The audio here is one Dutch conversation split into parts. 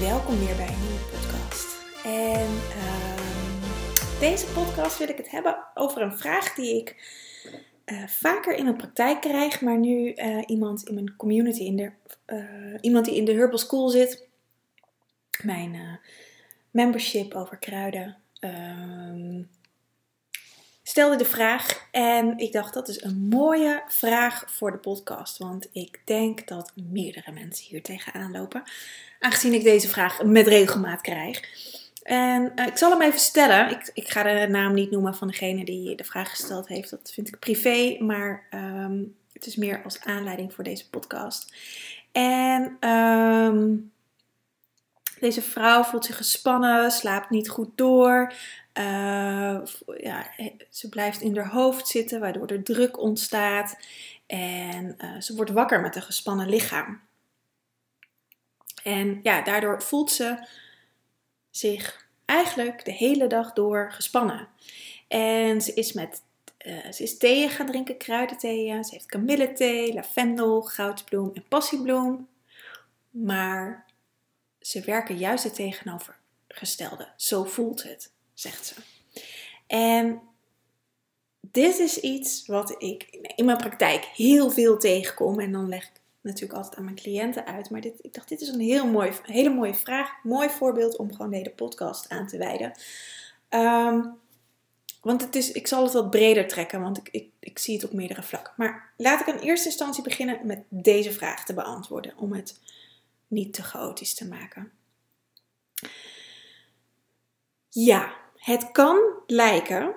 Welkom weer bij een nieuwe podcast. En um, deze podcast wil ik het hebben over een vraag die ik uh, vaker in mijn praktijk krijg, maar nu uh, iemand in mijn community, in de, uh, iemand die in de Herbal School zit, mijn membership over kruiden, um, stelde de vraag en ik dacht dat is een mooie vraag voor de podcast, want ik denk dat meerdere mensen hier tegenaan lopen, aangezien ik deze vraag met regelmaat krijg. En uh, ik zal hem even stellen. Ik, ik, ga de naam niet noemen van degene die de vraag gesteld heeft. Dat vind ik privé, maar um, het is meer als aanleiding voor deze podcast. En um, deze vrouw voelt zich gespannen, slaapt niet goed door. Uh, ja, ze blijft in haar hoofd zitten, waardoor er druk ontstaat. En uh, ze wordt wakker met een gespannen lichaam. En ja, daardoor voelt ze zich eigenlijk de hele dag door gespannen. En ze is met uh, ze is thee gaan drinken, kruidentheeën. Ze heeft kamillethee, lavendel, goudbloem en passiebloem. Maar ze werken juist het tegenovergestelde. Zo voelt het, zegt ze. En dit is iets wat ik in mijn praktijk heel veel tegenkom. En dan leg ik natuurlijk altijd aan mijn cliënten uit. Maar dit, ik dacht, dit is een heel mooi, hele mooie vraag. Mooi voorbeeld om gewoon de hele podcast aan te wijden. Um, want het is, ik zal het wat breder trekken, want ik, ik, ik zie het op meerdere vlakken. Maar laat ik in eerste instantie beginnen met deze vraag te beantwoorden. Om het niet te chaotisch te maken. Ja, het kan lijken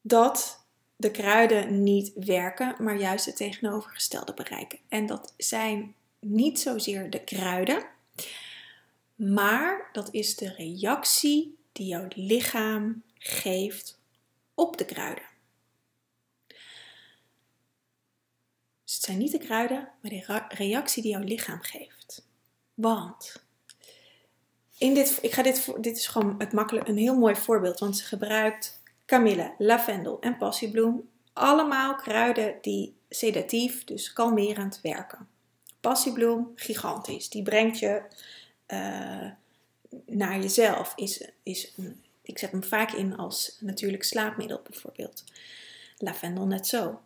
dat de kruiden niet werken, maar juist het tegenovergestelde bereiken. En dat zijn niet zozeer de kruiden, maar dat is de reactie die jouw lichaam geeft op de kruiden. Dus het zijn niet de kruiden, maar de reactie die jouw lichaam geeft. Want in dit, ik ga dit, dit is gewoon het een heel mooi voorbeeld, want ze gebruikt kamille, lavendel en passiebloem. Allemaal kruiden die sedatief, dus kalmerend werken. Passiebloem, gigantisch. Die brengt je uh, naar jezelf. Is, is, ik zet hem vaak in als natuurlijk slaapmiddel bijvoorbeeld. Lavendel net zo.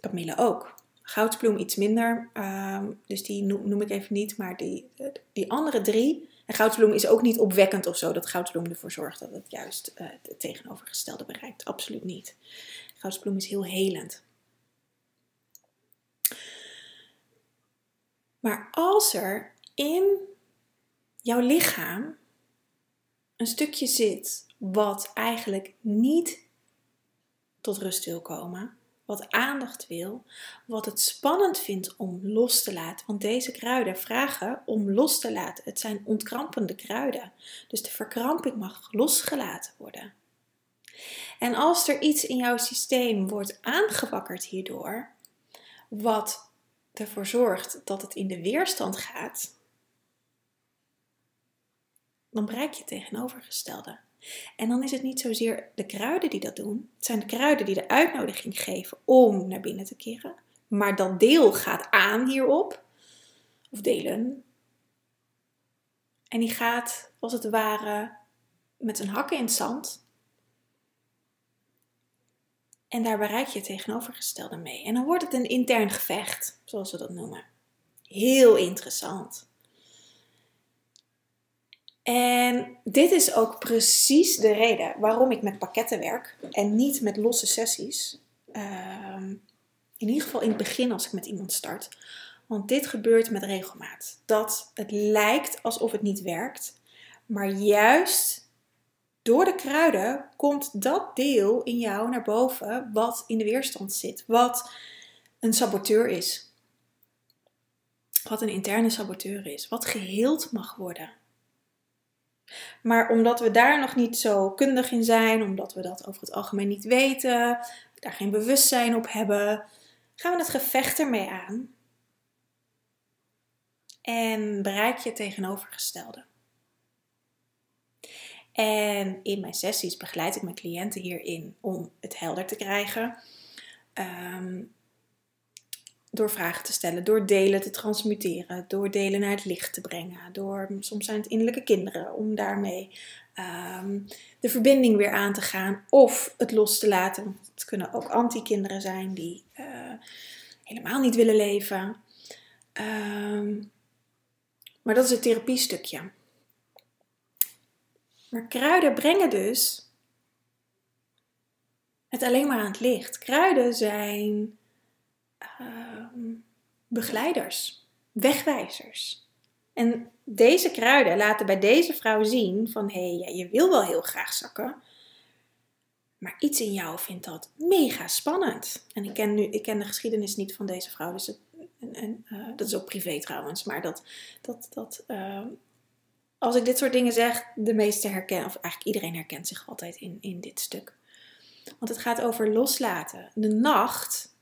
Kamille ook. Goudbloem iets minder, uh, dus die noem, noem, ik even niet. Maar die, die andere drie, en goudbloem is ook niet opwekkend of zo, dat goudbloem ervoor zorgt dat het juist uh, het tegenovergestelde bereikt. Absoluut niet. Goudbloem is heel helend. Maar als er in jouw lichaam een stukje zit wat eigenlijk niet tot rust wil komen, wat aandacht wil, wat het spannend vindt om los te laten. Want deze kruiden vragen om los te laten. Het zijn ontkrampende kruiden. Dus de verkramping mag losgelaten worden. En als er iets in jouw systeem wordt aangewakkerd hierdoor, wat ervoor zorgt dat het in de weerstand gaat, dan bereik je het tegenovergestelde. En dan is het niet zozeer de kruiden die dat doen. Het zijn de kruiden die de uitnodiging geven om naar binnen te keren. Maar dat deel gaat aan hierop. Of delen. En die gaat als het ware met een hakken in het zand. En daar bereik je het tegenovergestelde mee. En dan wordt het een intern gevecht, zoals we dat noemen. Heel interessant. En dit is ook precies de reden waarom ik met pakketten werk en niet met losse sessies. Ehm, in ieder geval in het begin als ik met iemand start. Want dit gebeurt met regelmaat. Dat het lijkt alsof het niet werkt, maar juist door de kruiden komt dat deel in jou naar boven wat in de weerstand zit, wat een saboteur is. wat een interne saboteur is, wat geheeld mag worden. Maar omdat we daar nog niet zo kundig in zijn, omdat we dat over het algemeen niet weten, daar geen bewustzijn op hebben, gaan we het gevecht ermee aan. En bereik je het tegenovergestelde. En in mijn sessies begeleid ik mijn cliënten hierin om het helder te krijgen. Ehm, door vragen te stellen, door delen te transmuteren, door delen naar het licht te brengen. Door, soms zijn het innerlijke kinderen, om daarmee ehm, de verbinding weer aan te gaan of het los te laten. Het kunnen ook anti-kinderen zijn die uh, helemaal niet willen leven. Ehm, maar dat is het therapiestukje. Maar kruiden brengen dus het alleen maar aan het licht. Kruiden zijn Ehm, begeleiders, wegwijzers. En deze kruiden laten bij deze vrouw zien van hé, hey, je wil wel heel graag zakken, maar iets in jou vindt dat mega spannend. En ik ken, nu, ik ken de geschiedenis niet van deze vrouw, dus het, en, en uh, dat is ook privé trouwens, maar dat, dat, dat uh, als ik dit soort dingen zeg, de meeste herkennen, of eigenlijk iedereen herkent zich altijd in, in dit stuk. Want het gaat over loslaten. De nacht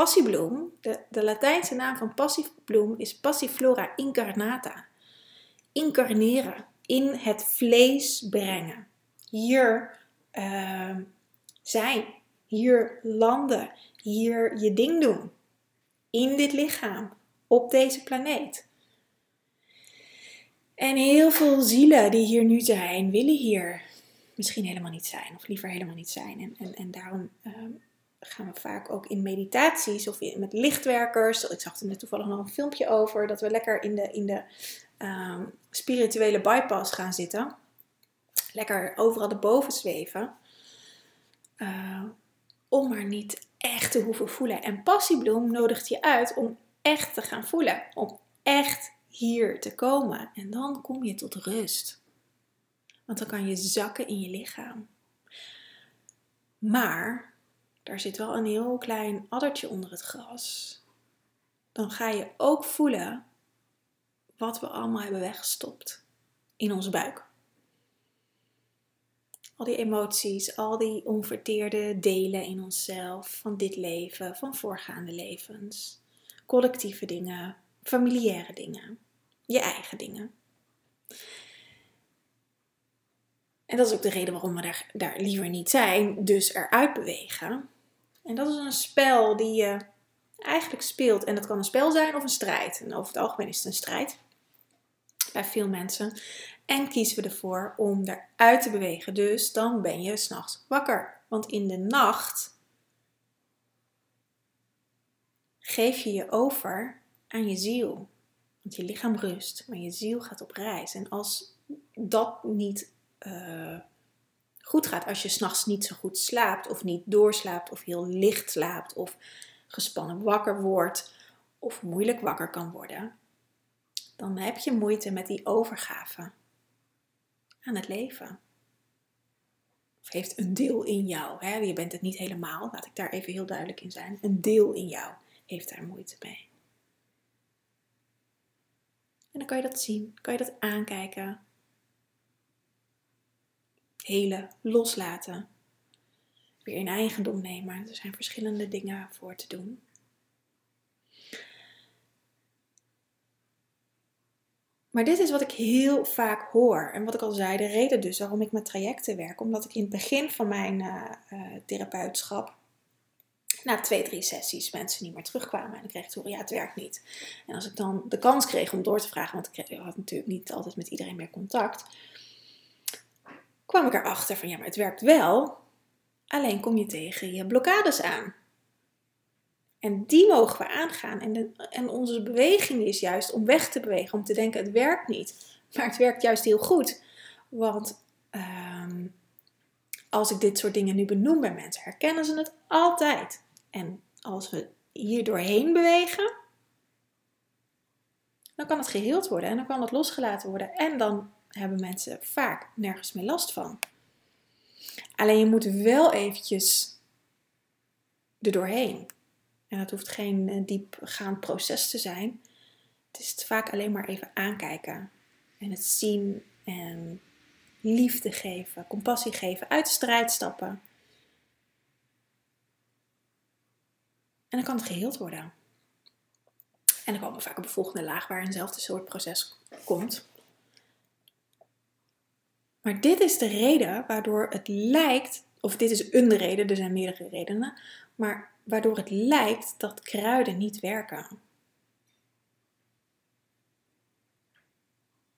Passiebloem, de, de Latijnse naam van passiebloem is Passiflora incarnata. Incarneren, in het vlees brengen. Hier uh, zijn, hier landen, hier je ding doen. In dit lichaam, op deze planeet. En heel veel zielen die hier nu zijn, willen hier misschien helemaal niet zijn, of liever helemaal niet zijn. En, en, daarom uh, gaan we vaak ook in meditaties of met lichtwerkers. Ik zag er net toevallig nog een filmpje over. Dat we lekker in de, in de uh, spirituele bypass gaan zitten. Lekker overal erboven zweven. Uh, om maar niet echt te hoeven voelen. En passiebloem nodigt je uit om echt te gaan voelen. Om echt hier te komen. En dan kom je tot rust. Want dan kan je zakken in je lichaam. Maar daar zit wel een heel klein addertje onder het gras. Dan ga je ook voelen wat we allemaal hebben weggestopt in onze buik. Al die emoties, al die onverteerde delen in onszelf van dit leven, van voorgaande levens, collectieve dingen, familiaire dingen, je eigen dingen. En dat is ook de reden waarom we daar, daar liever niet zijn, dus eruit bewegen. En dat is een spel die je eigenlijk speelt. En dat kan een spel zijn of een strijd. En over het algemeen is het een strijd bij veel mensen. En kiezen we ervoor om eruit te bewegen. Dus dan ben je s'nachts wakker. Want in de nacht geef je je over aan je ziel. Want je lichaam rust, maar je ziel gaat op reis. En als dat niet uh, goed gaat. Als je s'nachts niet zo goed slaapt, of niet doorslaapt, of heel licht slaapt, of gespannen wakker wordt, of moeilijk wakker kan worden, dan heb je moeite met die overgave aan het leven. Of heeft een deel in jou, hè? je bent het niet helemaal, laat ik daar even heel duidelijk in zijn. Een deel in jou heeft daar moeite mee. En dan kan je dat zien, kan je dat aankijken loslaten. Weer in eigendom nemen. Er zijn verschillende dingen voor te doen. Maar dit is wat ik heel vaak hoor. En wat ik al zei, de reden dus waarom ik met trajecten werk. Omdat ik in het begin van mijn uh, uh, therapeutschap, na twee, drie sessies, mensen niet meer terugkwamen. En ik kreeg te horen, ja, het werkt niet. En als ik dan de kans kreeg om door te vragen, want ik had natuurlijk niet altijd met iedereen meer contact kwam ik erachter van ja, maar het werkt wel. Alleen kom je tegen je blokkades aan. En die mogen we aangaan. En, en onze beweging is juist om weg te bewegen, om te denken het werkt niet. Maar het werkt juist heel goed. Want ehm, als ik dit soort dingen nu benoem bij mensen, herkennen ze het altijd. En als we hier doorheen bewegen, dan kan het geheeld worden en dan kan het losgelaten worden. En dan hebben mensen vaak nergens meer last van. Alleen je moet wel eventjes er doorheen. En dat hoeft geen eh, diepgaand proces te zijn. Het is vaak alleen maar even aankijken en het zien en liefde geven, compassie geven, uit de strijd stappen. En dan kan het geheeld worden. En dan komen we vaak op de volgende laag waar eenzelfde soort proces komt. Maar dit is de reden waardoor het lijkt, of dit is een reden, er zijn meerdere redenen, maar waardoor het lijkt dat kruiden niet werken.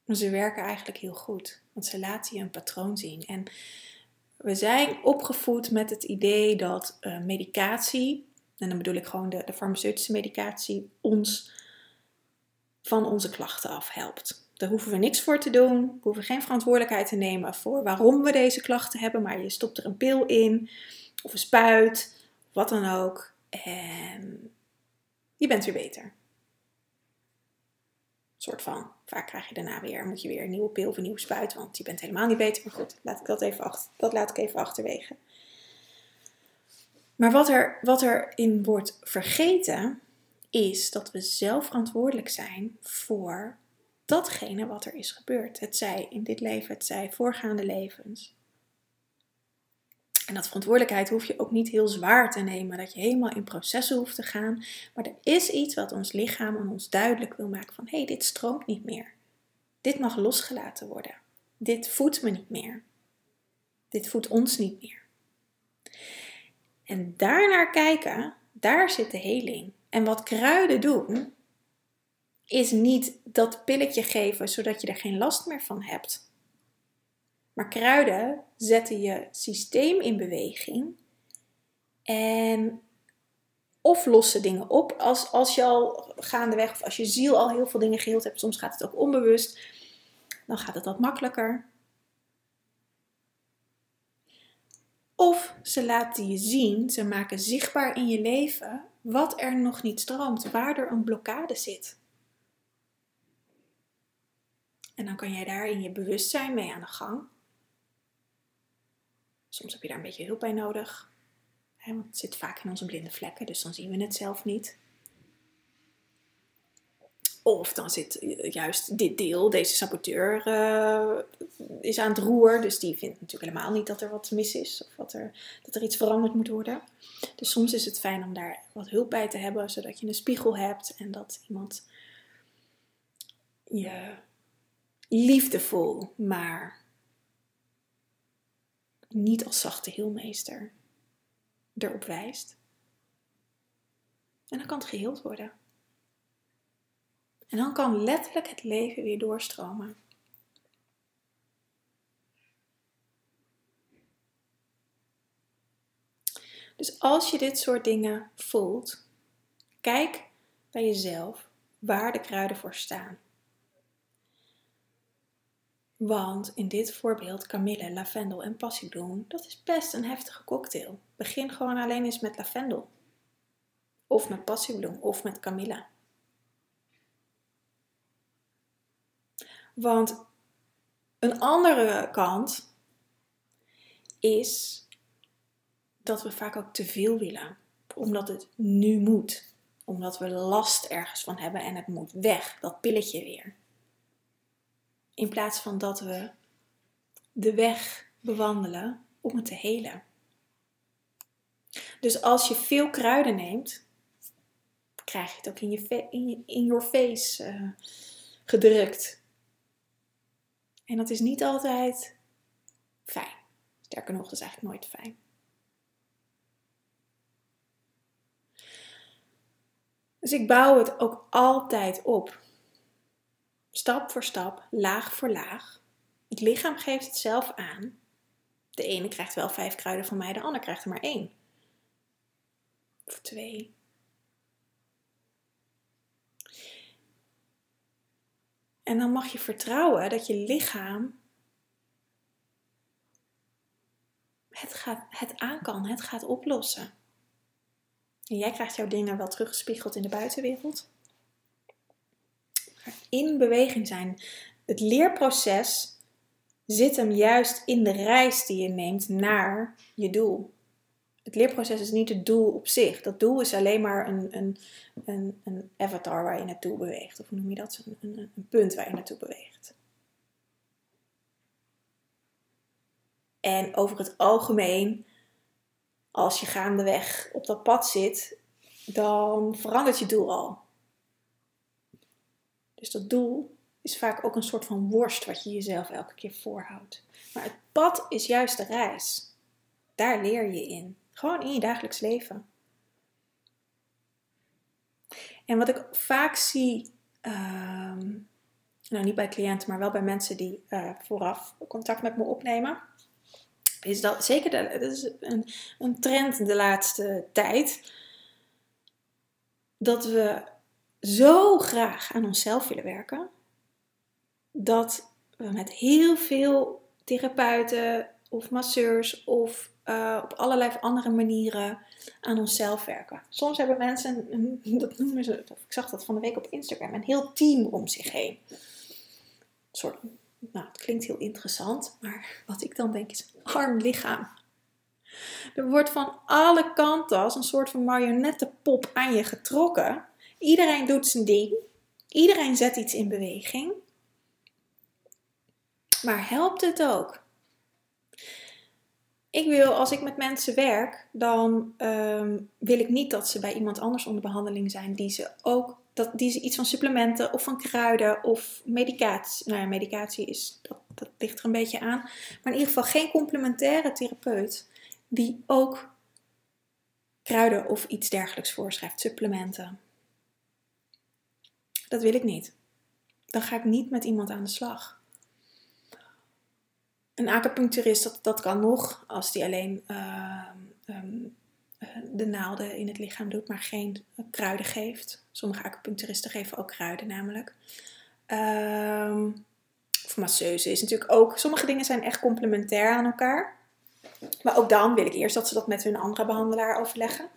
Maar ze werken eigenlijk heel goed, want ze laten je een patroon zien. En we zijn opgevoed met het idee dat uh, medicatie, en dan bedoel ik gewoon de, de farmaceutische medicatie, ons van onze klachten af helpt. Daar hoeven we niks voor te doen. We hoeven geen verantwoordelijkheid te nemen voor waarom we deze klachten hebben. Maar je stopt er een pil in, of een spuit, wat dan ook. En je bent weer beter. soort van. Vaak krijg je daarna weer, moet je weer een nieuwe pil of een nieuwe spuit, want je bent helemaal niet beter. Maar goed, laat ik dat, even achter, dat laat ik even achterwege. Maar wat er, wat er in wordt vergeten, is dat we zelf verantwoordelijk zijn voor datgene wat er is gebeurd. Het zij in dit leven, het zij voorgaande levens. En dat verantwoordelijkheid hoef je ook niet heel zwaar te nemen, dat je helemaal in processen hoeft te gaan. Maar er is iets wat ons lichaam aan ons duidelijk wil maken van hé, hey, dit stroomt niet meer. Dit mag losgelaten worden. Dit voedt me niet meer. Dit voedt ons niet meer. En daarnaar kijken, daar zit de heling. En wat kruiden doen, is niet dat pilletje geven zodat je er geen last meer van hebt. Maar kruiden zetten je systeem in beweging en of lossen dingen op als, als je al gaandeweg of als je ziel al heel veel dingen geheeld hebt. Soms gaat het ook onbewust. Dan gaat het wat makkelijker. Of ze laten je zien, ze maken zichtbaar in je leven wat er nog niet stroomt, waar er een blokkade zit. En dan kan jij daar in je bewustzijn mee aan de gang. Soms heb je daar een beetje hulp bij nodig. Hè, want het zit vaak in onze blinde vlekken, dus dan zien we het zelf niet. Of dan zit juist dit deel, deze saboteur, uh, is aan het roer. Dus die vindt natuurlijk helemaal niet dat er wat mis is. Of wat er, dat er iets veranderd moet worden. Dus soms is het fijn om daar wat hulp bij te hebben. Zodat je een spiegel hebt. En dat iemand je liefdevol, maar niet als zachte heelmeester erop wijst. En dan kan het geheeld worden. En dan kan letterlijk het leven weer doorstromen. Dus als je dit soort dingen voelt, kijk bij jezelf waar de kruiden voor staan. Want in dit voorbeeld kamille, lavendel en passiebloem, dat is best een heftige cocktail. Begin gewoon alleen eens met lavendel. Of met passiebloem of met kamille. Want een andere kant is dat we vaak ook te veel willen. Omdat het nu moet. Omdat we last ergens van hebben en het moet weg. Dat pilletje weer. In plaats van dat we de weg bewandelen om het te helen. Dus als je veel kruiden neemt, krijg je het ook in je, in, in your face uh, gedrukt. En dat is niet altijd fijn. Sterker nog, dat is eigenlijk nooit fijn. Dus ik bouw het ook altijd op. Stap voor stap, laag voor laag. Het lichaam geeft het zelf aan. De ene krijgt wel vijf kruiden van mij, de ander krijgt er maar één. Of twee. En dan mag je vertrouwen dat je lichaam het, gaat, het aan kan, het gaat oplossen. En jij krijgt jouw dingen wel teruggespiegeld in de buitenwereld. In beweging zijn. Het leerproces zit hem juist in de reis die je neemt naar je doel. Het leerproces is niet het doel op zich. Dat doel is alleen maar een, een, een, een avatar waar je naartoe beweegt. Of hoe noem je dat? Een, een, een punt waar je naartoe beweegt. En over het algemeen, als je gaandeweg op dat pad zit, dan verandert je doel al. Dus dat doel is vaak ook een soort van worst wat je jezelf elke keer voorhoudt. Maar het pad is juist de reis. Daar leer je in. Gewoon in je dagelijks leven. En wat ik vaak zie, ehm, nou niet bij cliënten, maar wel bij mensen die uh, vooraf contact met me opnemen, is dat zeker dat is een, een trend de laatste tijd. Dat we zo graag aan onszelf willen werken, dat we met heel veel therapeuten of masseurs of uh, op allerlei andere manieren aan onszelf werken. Soms hebben mensen, dat noemen ze, ik zag dat van de week op Instagram, een heel team om zich heen. Een soort, nou, het klinkt heel interessant, maar wat ik dan denk is arm lichaam. Er wordt van alle kanten als een soort van marionettenpop aan je getrokken. Iedereen doet zijn ding. Iedereen zet iets in beweging. Maar helpt het ook? Ik wil, als ik met mensen werk, dan um, wil ik niet dat ze bij iemand anders onder behandeling zijn die ze ook dat, die ze iets van supplementen of van kruiden of medicatie. Nou ja, medicatie is, dat, dat ligt er een beetje aan. Maar in ieder geval geen complementaire therapeut die ook kruiden of iets dergelijks voorschrijft, supplementen. Dat wil ik niet. Dan ga ik niet met iemand aan de slag. Een acupuncturist, dat, dat kan nog, als die alleen uh, um, de naalden in het lichaam doet, maar geen kruiden geeft. Sommige acupuncturisten geven ook kruiden namelijk. Um, of masseuse is natuurlijk ook. Sommige dingen zijn echt complementair aan elkaar. Maar ook dan wil ik eerst dat ze dat met hun andere behandelaar overleggen.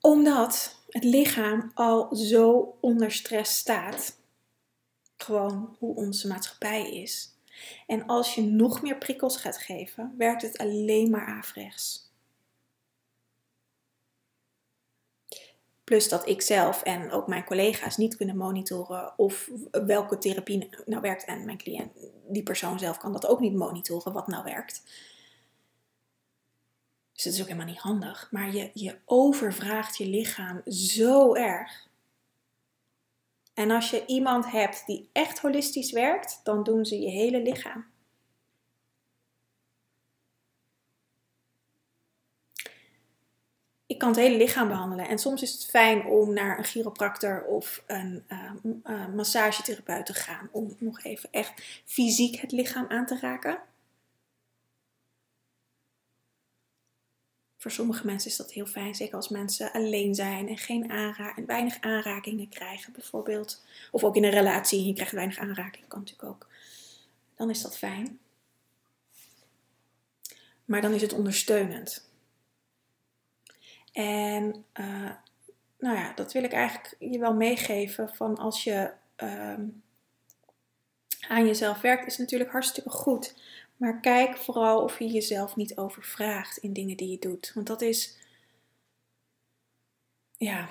Omdat het lichaam al zo onder stress staat. Gewoon hoe onze maatschappij is. En als je nog meer prikkels gaat geven, werkt het alleen maar averechts. Plus dat ik zelf en ook mijn collega's niet kunnen monitoren of welke therapie nou werkt. En mijn cliënt, die persoon zelf kan dat ook niet monitoren wat nou werkt. Dus het is ook helemaal niet handig. Maar je, je overvraagt je lichaam zo erg. En als je iemand hebt die echt holistisch werkt, dan doen ze je hele lichaam. ik kan het hele lichaam behandelen. En soms is het fijn om naar een chiropractor of een uh, massagetherapeut te gaan. Om nog even echt fysiek het lichaam aan te raken. Voor sommige mensen is dat heel fijn, zeker als mensen alleen zijn en, geen aanra en weinig aanrakingen krijgen, bijvoorbeeld. Of ook in een relatie en je krijgt weinig aanraking, kan natuurlijk ook. Dan is dat fijn. Maar dan is het ondersteunend. En uh, nou ja, dat wil ik eigenlijk je wel meegeven van als je uh, aan jezelf werkt, is natuurlijk hartstikke goed. Maar kijk vooral of je jezelf niet overvraagt in dingen die je doet. Want dat is, ja,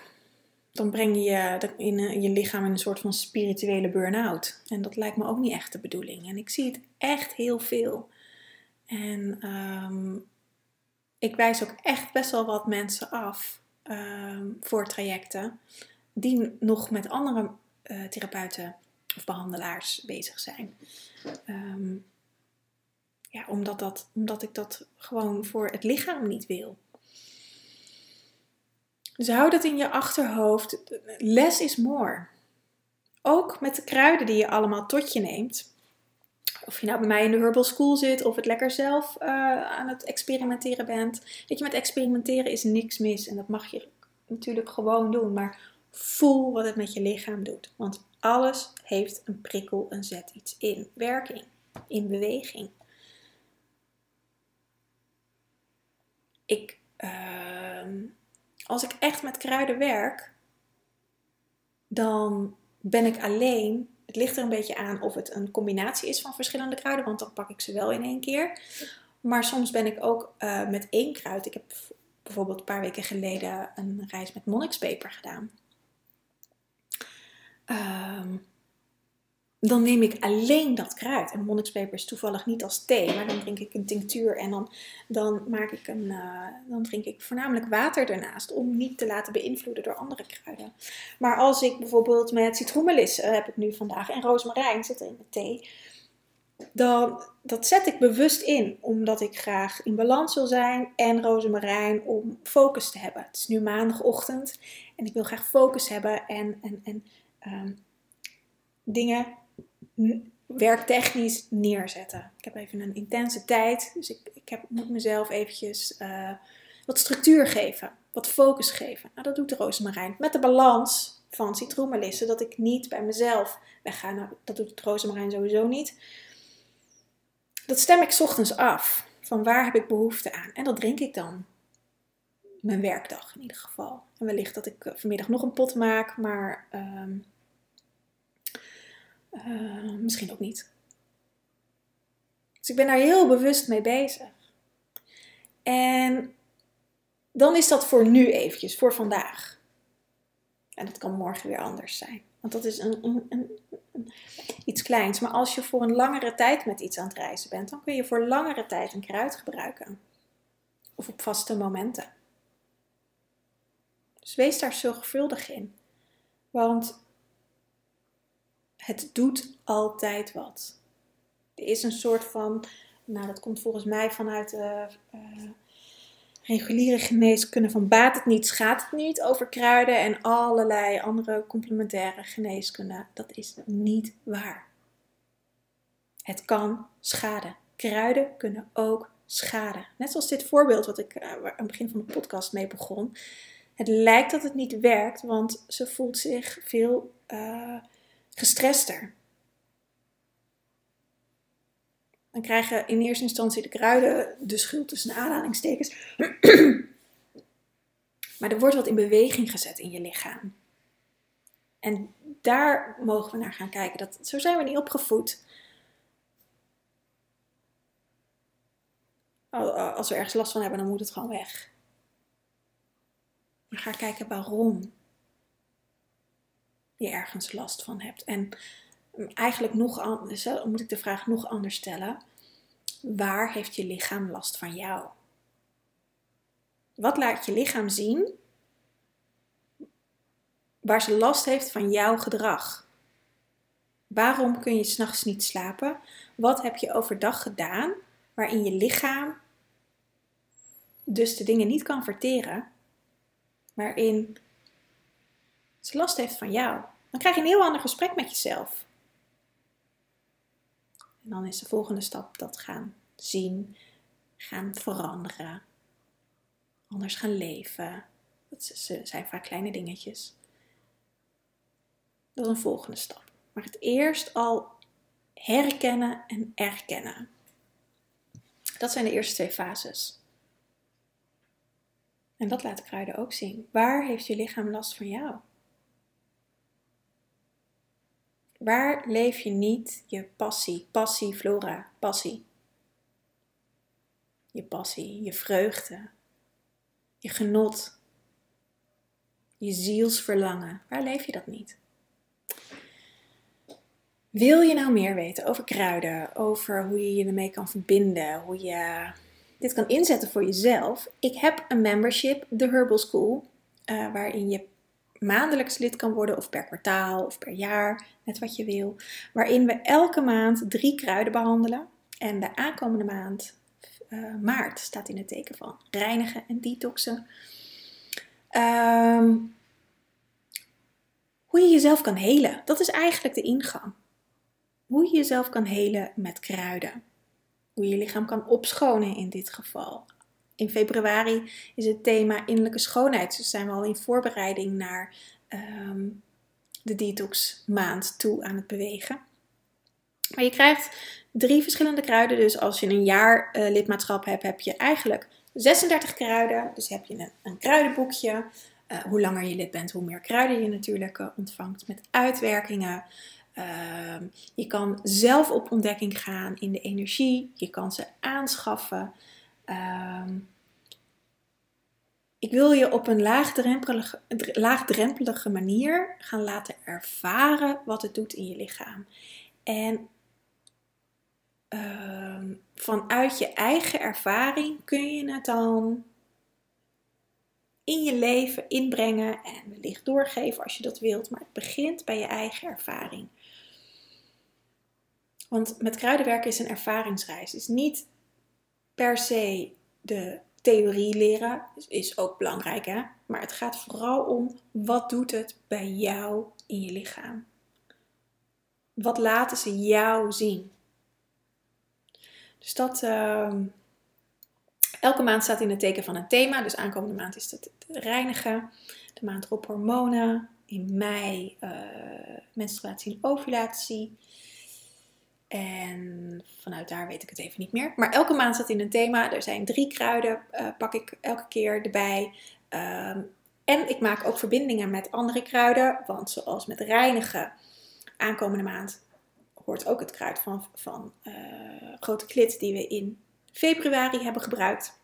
dan breng je in, in je lichaam in een soort van spirituele burn-out. En dat lijkt me ook niet echt de bedoeling. En ik zie het echt heel veel. En um, ik wijs ook echt best wel wat mensen af ehm, voor trajecten die nog met andere uh, therapeuten of behandelaars bezig zijn. Um, ja, omdat, dat, omdat ik dat gewoon voor het lichaam niet wil. Dus hou dat in je achterhoofd. Less is more. Ook met de kruiden die je allemaal tot je neemt of je nou bij mij in de Herbal School zit of het lekker zelf uh, aan het experimenteren bent. Weet je, met experimenteren is niks mis en dat mag je natuurlijk gewoon doen. Maar voel wat het met je lichaam doet. Want alles heeft een prikkel en zet iets in werking, in beweging. Ik, uh, als ik echt met kruiden werk, dan ben ik alleen het ligt er een beetje aan of het een combinatie is van verschillende kruiden, want dan pak ik ze wel in één keer. Maar soms ben ik ook eh, met één kruid. Ik heb bijvoorbeeld een paar weken geleden een reis met monnikspeper gedaan. Ehm, dan neem ik alleen dat kruid. En monnikspeper is toevallig niet als thee, maar dan drink ik een tinctuur en dan, dan, maak ik een, uh, dan drink ik voornamelijk water ernaast om niet te laten beïnvloeden door andere kruiden. Maar als ik bijvoorbeeld met citroenmelisse uh, heb ik nu vandaag en rozemarijn zit er in de thee, dan dat zet ik bewust in omdat ik graag in balans wil zijn en rozemarijn om focus te hebben. Het is nu maandagochtend en ik wil graag focus hebben en, en, en um, dingen werktechnisch neerzetten. Ik heb even een intense tijd, dus ik, ik heb, moet mezelf eventjes uh, wat structuur geven, wat focus geven. Nou, dat doet de rozemarijn met de balans van citroenmelissen, dat ik niet bij mezelf wegga. Nou, dat doet de rozemarijn sowieso niet. Dat stem ik ochtends af, van waar heb ik behoefte aan. En dat drink ik dan. Mijn werkdag in ieder geval. En wellicht dat ik eh, vanmiddag nog een pot maak, maar... Um, uh, misschien ook niet. Dus ik ben daar heel bewust mee bezig. En dan is dat voor nu eventjes, voor vandaag. En dat kan morgen weer anders zijn. Want dat is een, een, een, iets kleins. Maar als je voor een langere tijd met iets aan het reizen bent, dan kun je voor langere tijd een kruid gebruiken. Of op vaste momenten. Dus wees daar zorgvuldig in. Want het doet altijd wat. Er is een soort van, nou dat komt volgens mij vanuit de uh, reguliere geneeskunde van baat het niet, schaadt het niet over kruiden en allerlei andere complementaire geneeskunde. Dat is niet waar. Het kan schaden. Kruiden kunnen ook schaden. Net zoals dit voorbeeld wat ik uh, aan het begin van de podcast mee begon. Het lijkt dat het niet werkt, want ze voelt zich veel gestrester. Dan krijgen in eerste instantie de kruiden de schuld tussen aanhalingstekens. maar er wordt wat in beweging gezet in je lichaam. En daar mogen we naar gaan kijken. Dat, zo zijn we niet opgevoed. Als we ergens last van hebben, dan moet het gewoon weg. Maar ga kijken waarom je ergens last van hebt. En eigenlijk nog anders, moet ik de vraag nog anders stellen. Waar heeft je lichaam last van jou? Wat laat je lichaam zien waar ze last heeft van jouw gedrag? Waarom kun je s'nachts niet slapen? Wat heb je overdag gedaan waarin je lichaam dus de dingen niet kan verteren, waarin ze last heeft van jou? Dan krijg je een heel ander gesprek met jezelf. En dan is de volgende stap dat gaan zien, gaan veranderen, anders gaan leven. Dat zijn vaak kleine dingetjes. Dat is een volgende stap. Maar het eerst al herkennen en erkennen. Dat zijn de eerste twee fases. En dat laat kruiden ook zien. Waar heeft je lichaam last van jou? Waar leef je niet je passie, passie, flora, passie? Je passie, je vreugde, je genot, je zielsverlangen. Waar leef je dat niet? Wil je nou meer weten over kruiden, over hoe je je ermee kan verbinden, hoe je dit kan inzetten voor jezelf? Ik heb een membership, The Herbal School, uh, waarin je maandelijks lid kan worden of per kwartaal of per jaar, net wat je wil. Waarin we elke maand drie kruiden behandelen. En de aankomende maand, uh, maart, staat in het teken van reinigen en detoxen. Um, hoe je jezelf kan helen. Dat is eigenlijk de ingang. Hoe je jezelf kan helen met kruiden. Hoe je je lichaam kan opschonen in dit geval. In februari is het thema innerlijke schoonheid. Dus zijn we al in voorbereiding naar ehm, de detox maand toe aan het bewegen. Maar je krijgt drie verschillende kruiden. Dus als je een jaar uh, lidmaatschap hebt, heb je eigenlijk 36 kruiden. Dus heb je een, een kruidenboekje. Uh, hoe langer je lid bent, hoe meer kruiden je natuurlijk uh, ontvangt met uitwerkingen. Ehm, je kan zelf op ontdekking gaan in de energie. Je kan ze aanschaffen. Ehm, ik wil je op een laagdrempelige, manier gaan laten ervaren wat het doet in je lichaam. En ehm, vanuit je eigen ervaring kun je het dan in je leven inbrengen en wellicht doorgeven als je dat wilt. Maar het begint bij je eigen ervaring. Want met kruidenwerken is een ervaringsreis. Het is niet per se de theorie leren, is ook belangrijk hè. Maar het gaat vooral om wat doet het bij jou in je lichaam. Wat laten ze jou zien? Dus dat, uh, elke maand staat in het teken van een thema. Dus aankomende maand is het reinigen. De maand erop hormonen. In mei uh, menstruatie en ovulatie. En vanuit daar weet ik het even niet meer. Maar elke maand staat in een thema. Er zijn drie kruiden, uh, pak ik elke keer erbij. Um, en ik maak ook verbindingen met andere kruiden. Want zoals met reinigen, aankomende maand hoort ook het kruid van, van uh, grote klit die we in februari hebben gebruikt.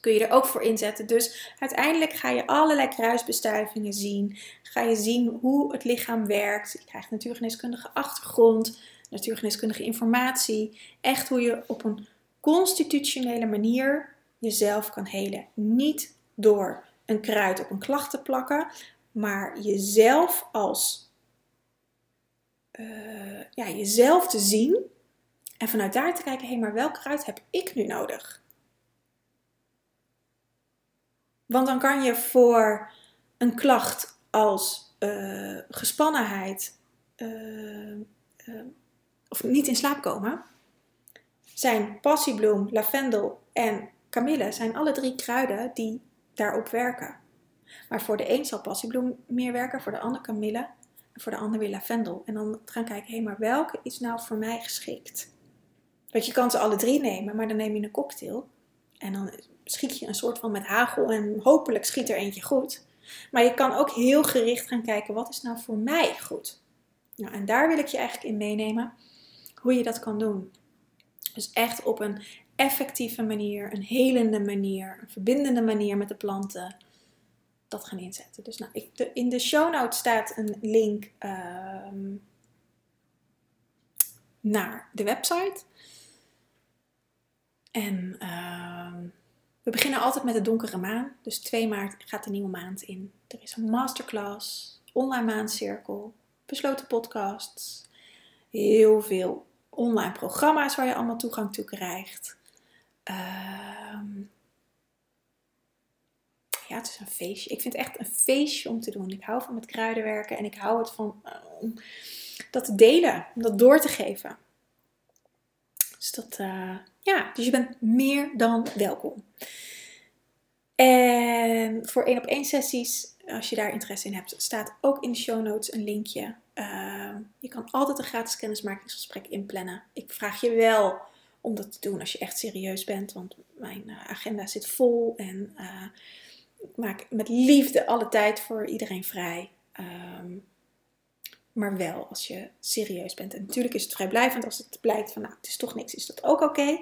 Kun je er ook voor inzetten. Dus uiteindelijk ga je allerlei kruisbestuivingen zien. Ga je zien hoe het lichaam werkt. Je krijgt natuurgeneeskundige achtergrond natuurgeneeskundige informatie. Echt hoe je op een constitutionele manier jezelf kan helen. Niet door een kruid op een klacht te plakken, maar jezelf als uh, ja, jezelf te zien en vanuit daar te kijken, hé, maar welk kruid heb ik nu nodig? Want dan kan je voor een klacht als uh, gespannenheid, uh, of niet in slaap komen, zijn passiebloem, lavendel en kamille zijn alle drie kruiden die daarop werken. Maar voor de een zal passiebloem meer werken, voor de ander kamille en voor de ander weer lavendel. En dan gaan kijken, hé, maar welke is nou voor mij geschikt? Want je kan ze alle drie nemen, maar dan neem je een cocktail en dan schiet je een soort van met hagel en hopelijk schiet er eentje goed. Maar je kan ook heel gericht gaan kijken, wat is nou voor mij goed? Nou, en daar wil ik je eigenlijk in meenemen hoe je dat kan doen. Dus echt op een effectieve manier, een helende manier, een verbindende manier met de planten dat gaan inzetten. Dus nou, ik, in de show notes staat een link ehm, naar de website. En ehm, we beginnen altijd met de donkere maan. Dus 2 maart gaat de nieuwe maand in. Er is een masterclass, online maancirkel, besloten podcasts, heel veel online programma's waar je allemaal toegang toe krijgt. Ehm, ja, het is een feestje. Ik vind het echt een feestje om te doen. Ik hou van met kruiden werken en ik hou het van om dat te delen, om dat door te geven. Dus dat, uh, ja, dus je bent meer dan welkom. En voor één op één sessies, als je daar interesse in hebt, staat ook in de show notes een linkje Ehm, je kan altijd een gratis kennismakingsgesprek inplannen. Ik vraag je wel om dat te doen als je echt serieus bent, want mijn uh, agenda zit vol en uh, ik maak met liefde alle tijd voor iedereen vrij. Um, maar wel als je serieus bent. En natuurlijk is het vrijblijvend als het blijkt van nou, het is toch niks, is dat ook oké.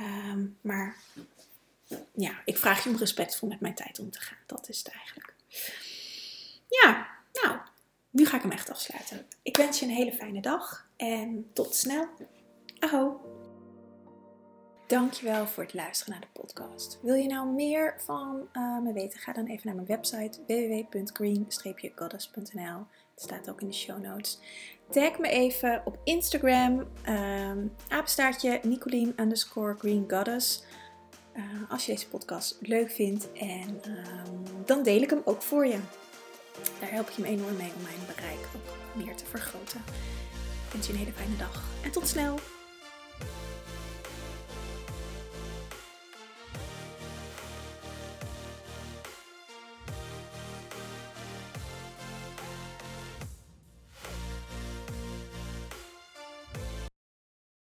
Um, maar ja, ik vraag je om respectvol met mijn tijd om te gaan. Dat is het eigenlijk. Ja, nu ga ik hem echt afsluiten. Ik wens je een hele fijne dag en tot snel. Aho! Dankjewel voor het luisteren naar de podcast. Wil je nou meer van uh, me weten? Ga dan even naar mijn website www.green-goddess.nl. Het staat ook in de show notes. Tag me even op Instagram, um, apenstaartje Nicolien underscore Green Goddess. Uh, als je deze podcast leuk vindt en um, dan deel ik hem ook voor je. Daar help je me enorm mee om mijn bereik ook meer te vergroten. Ik wens je een hele fijne dag en tot snel!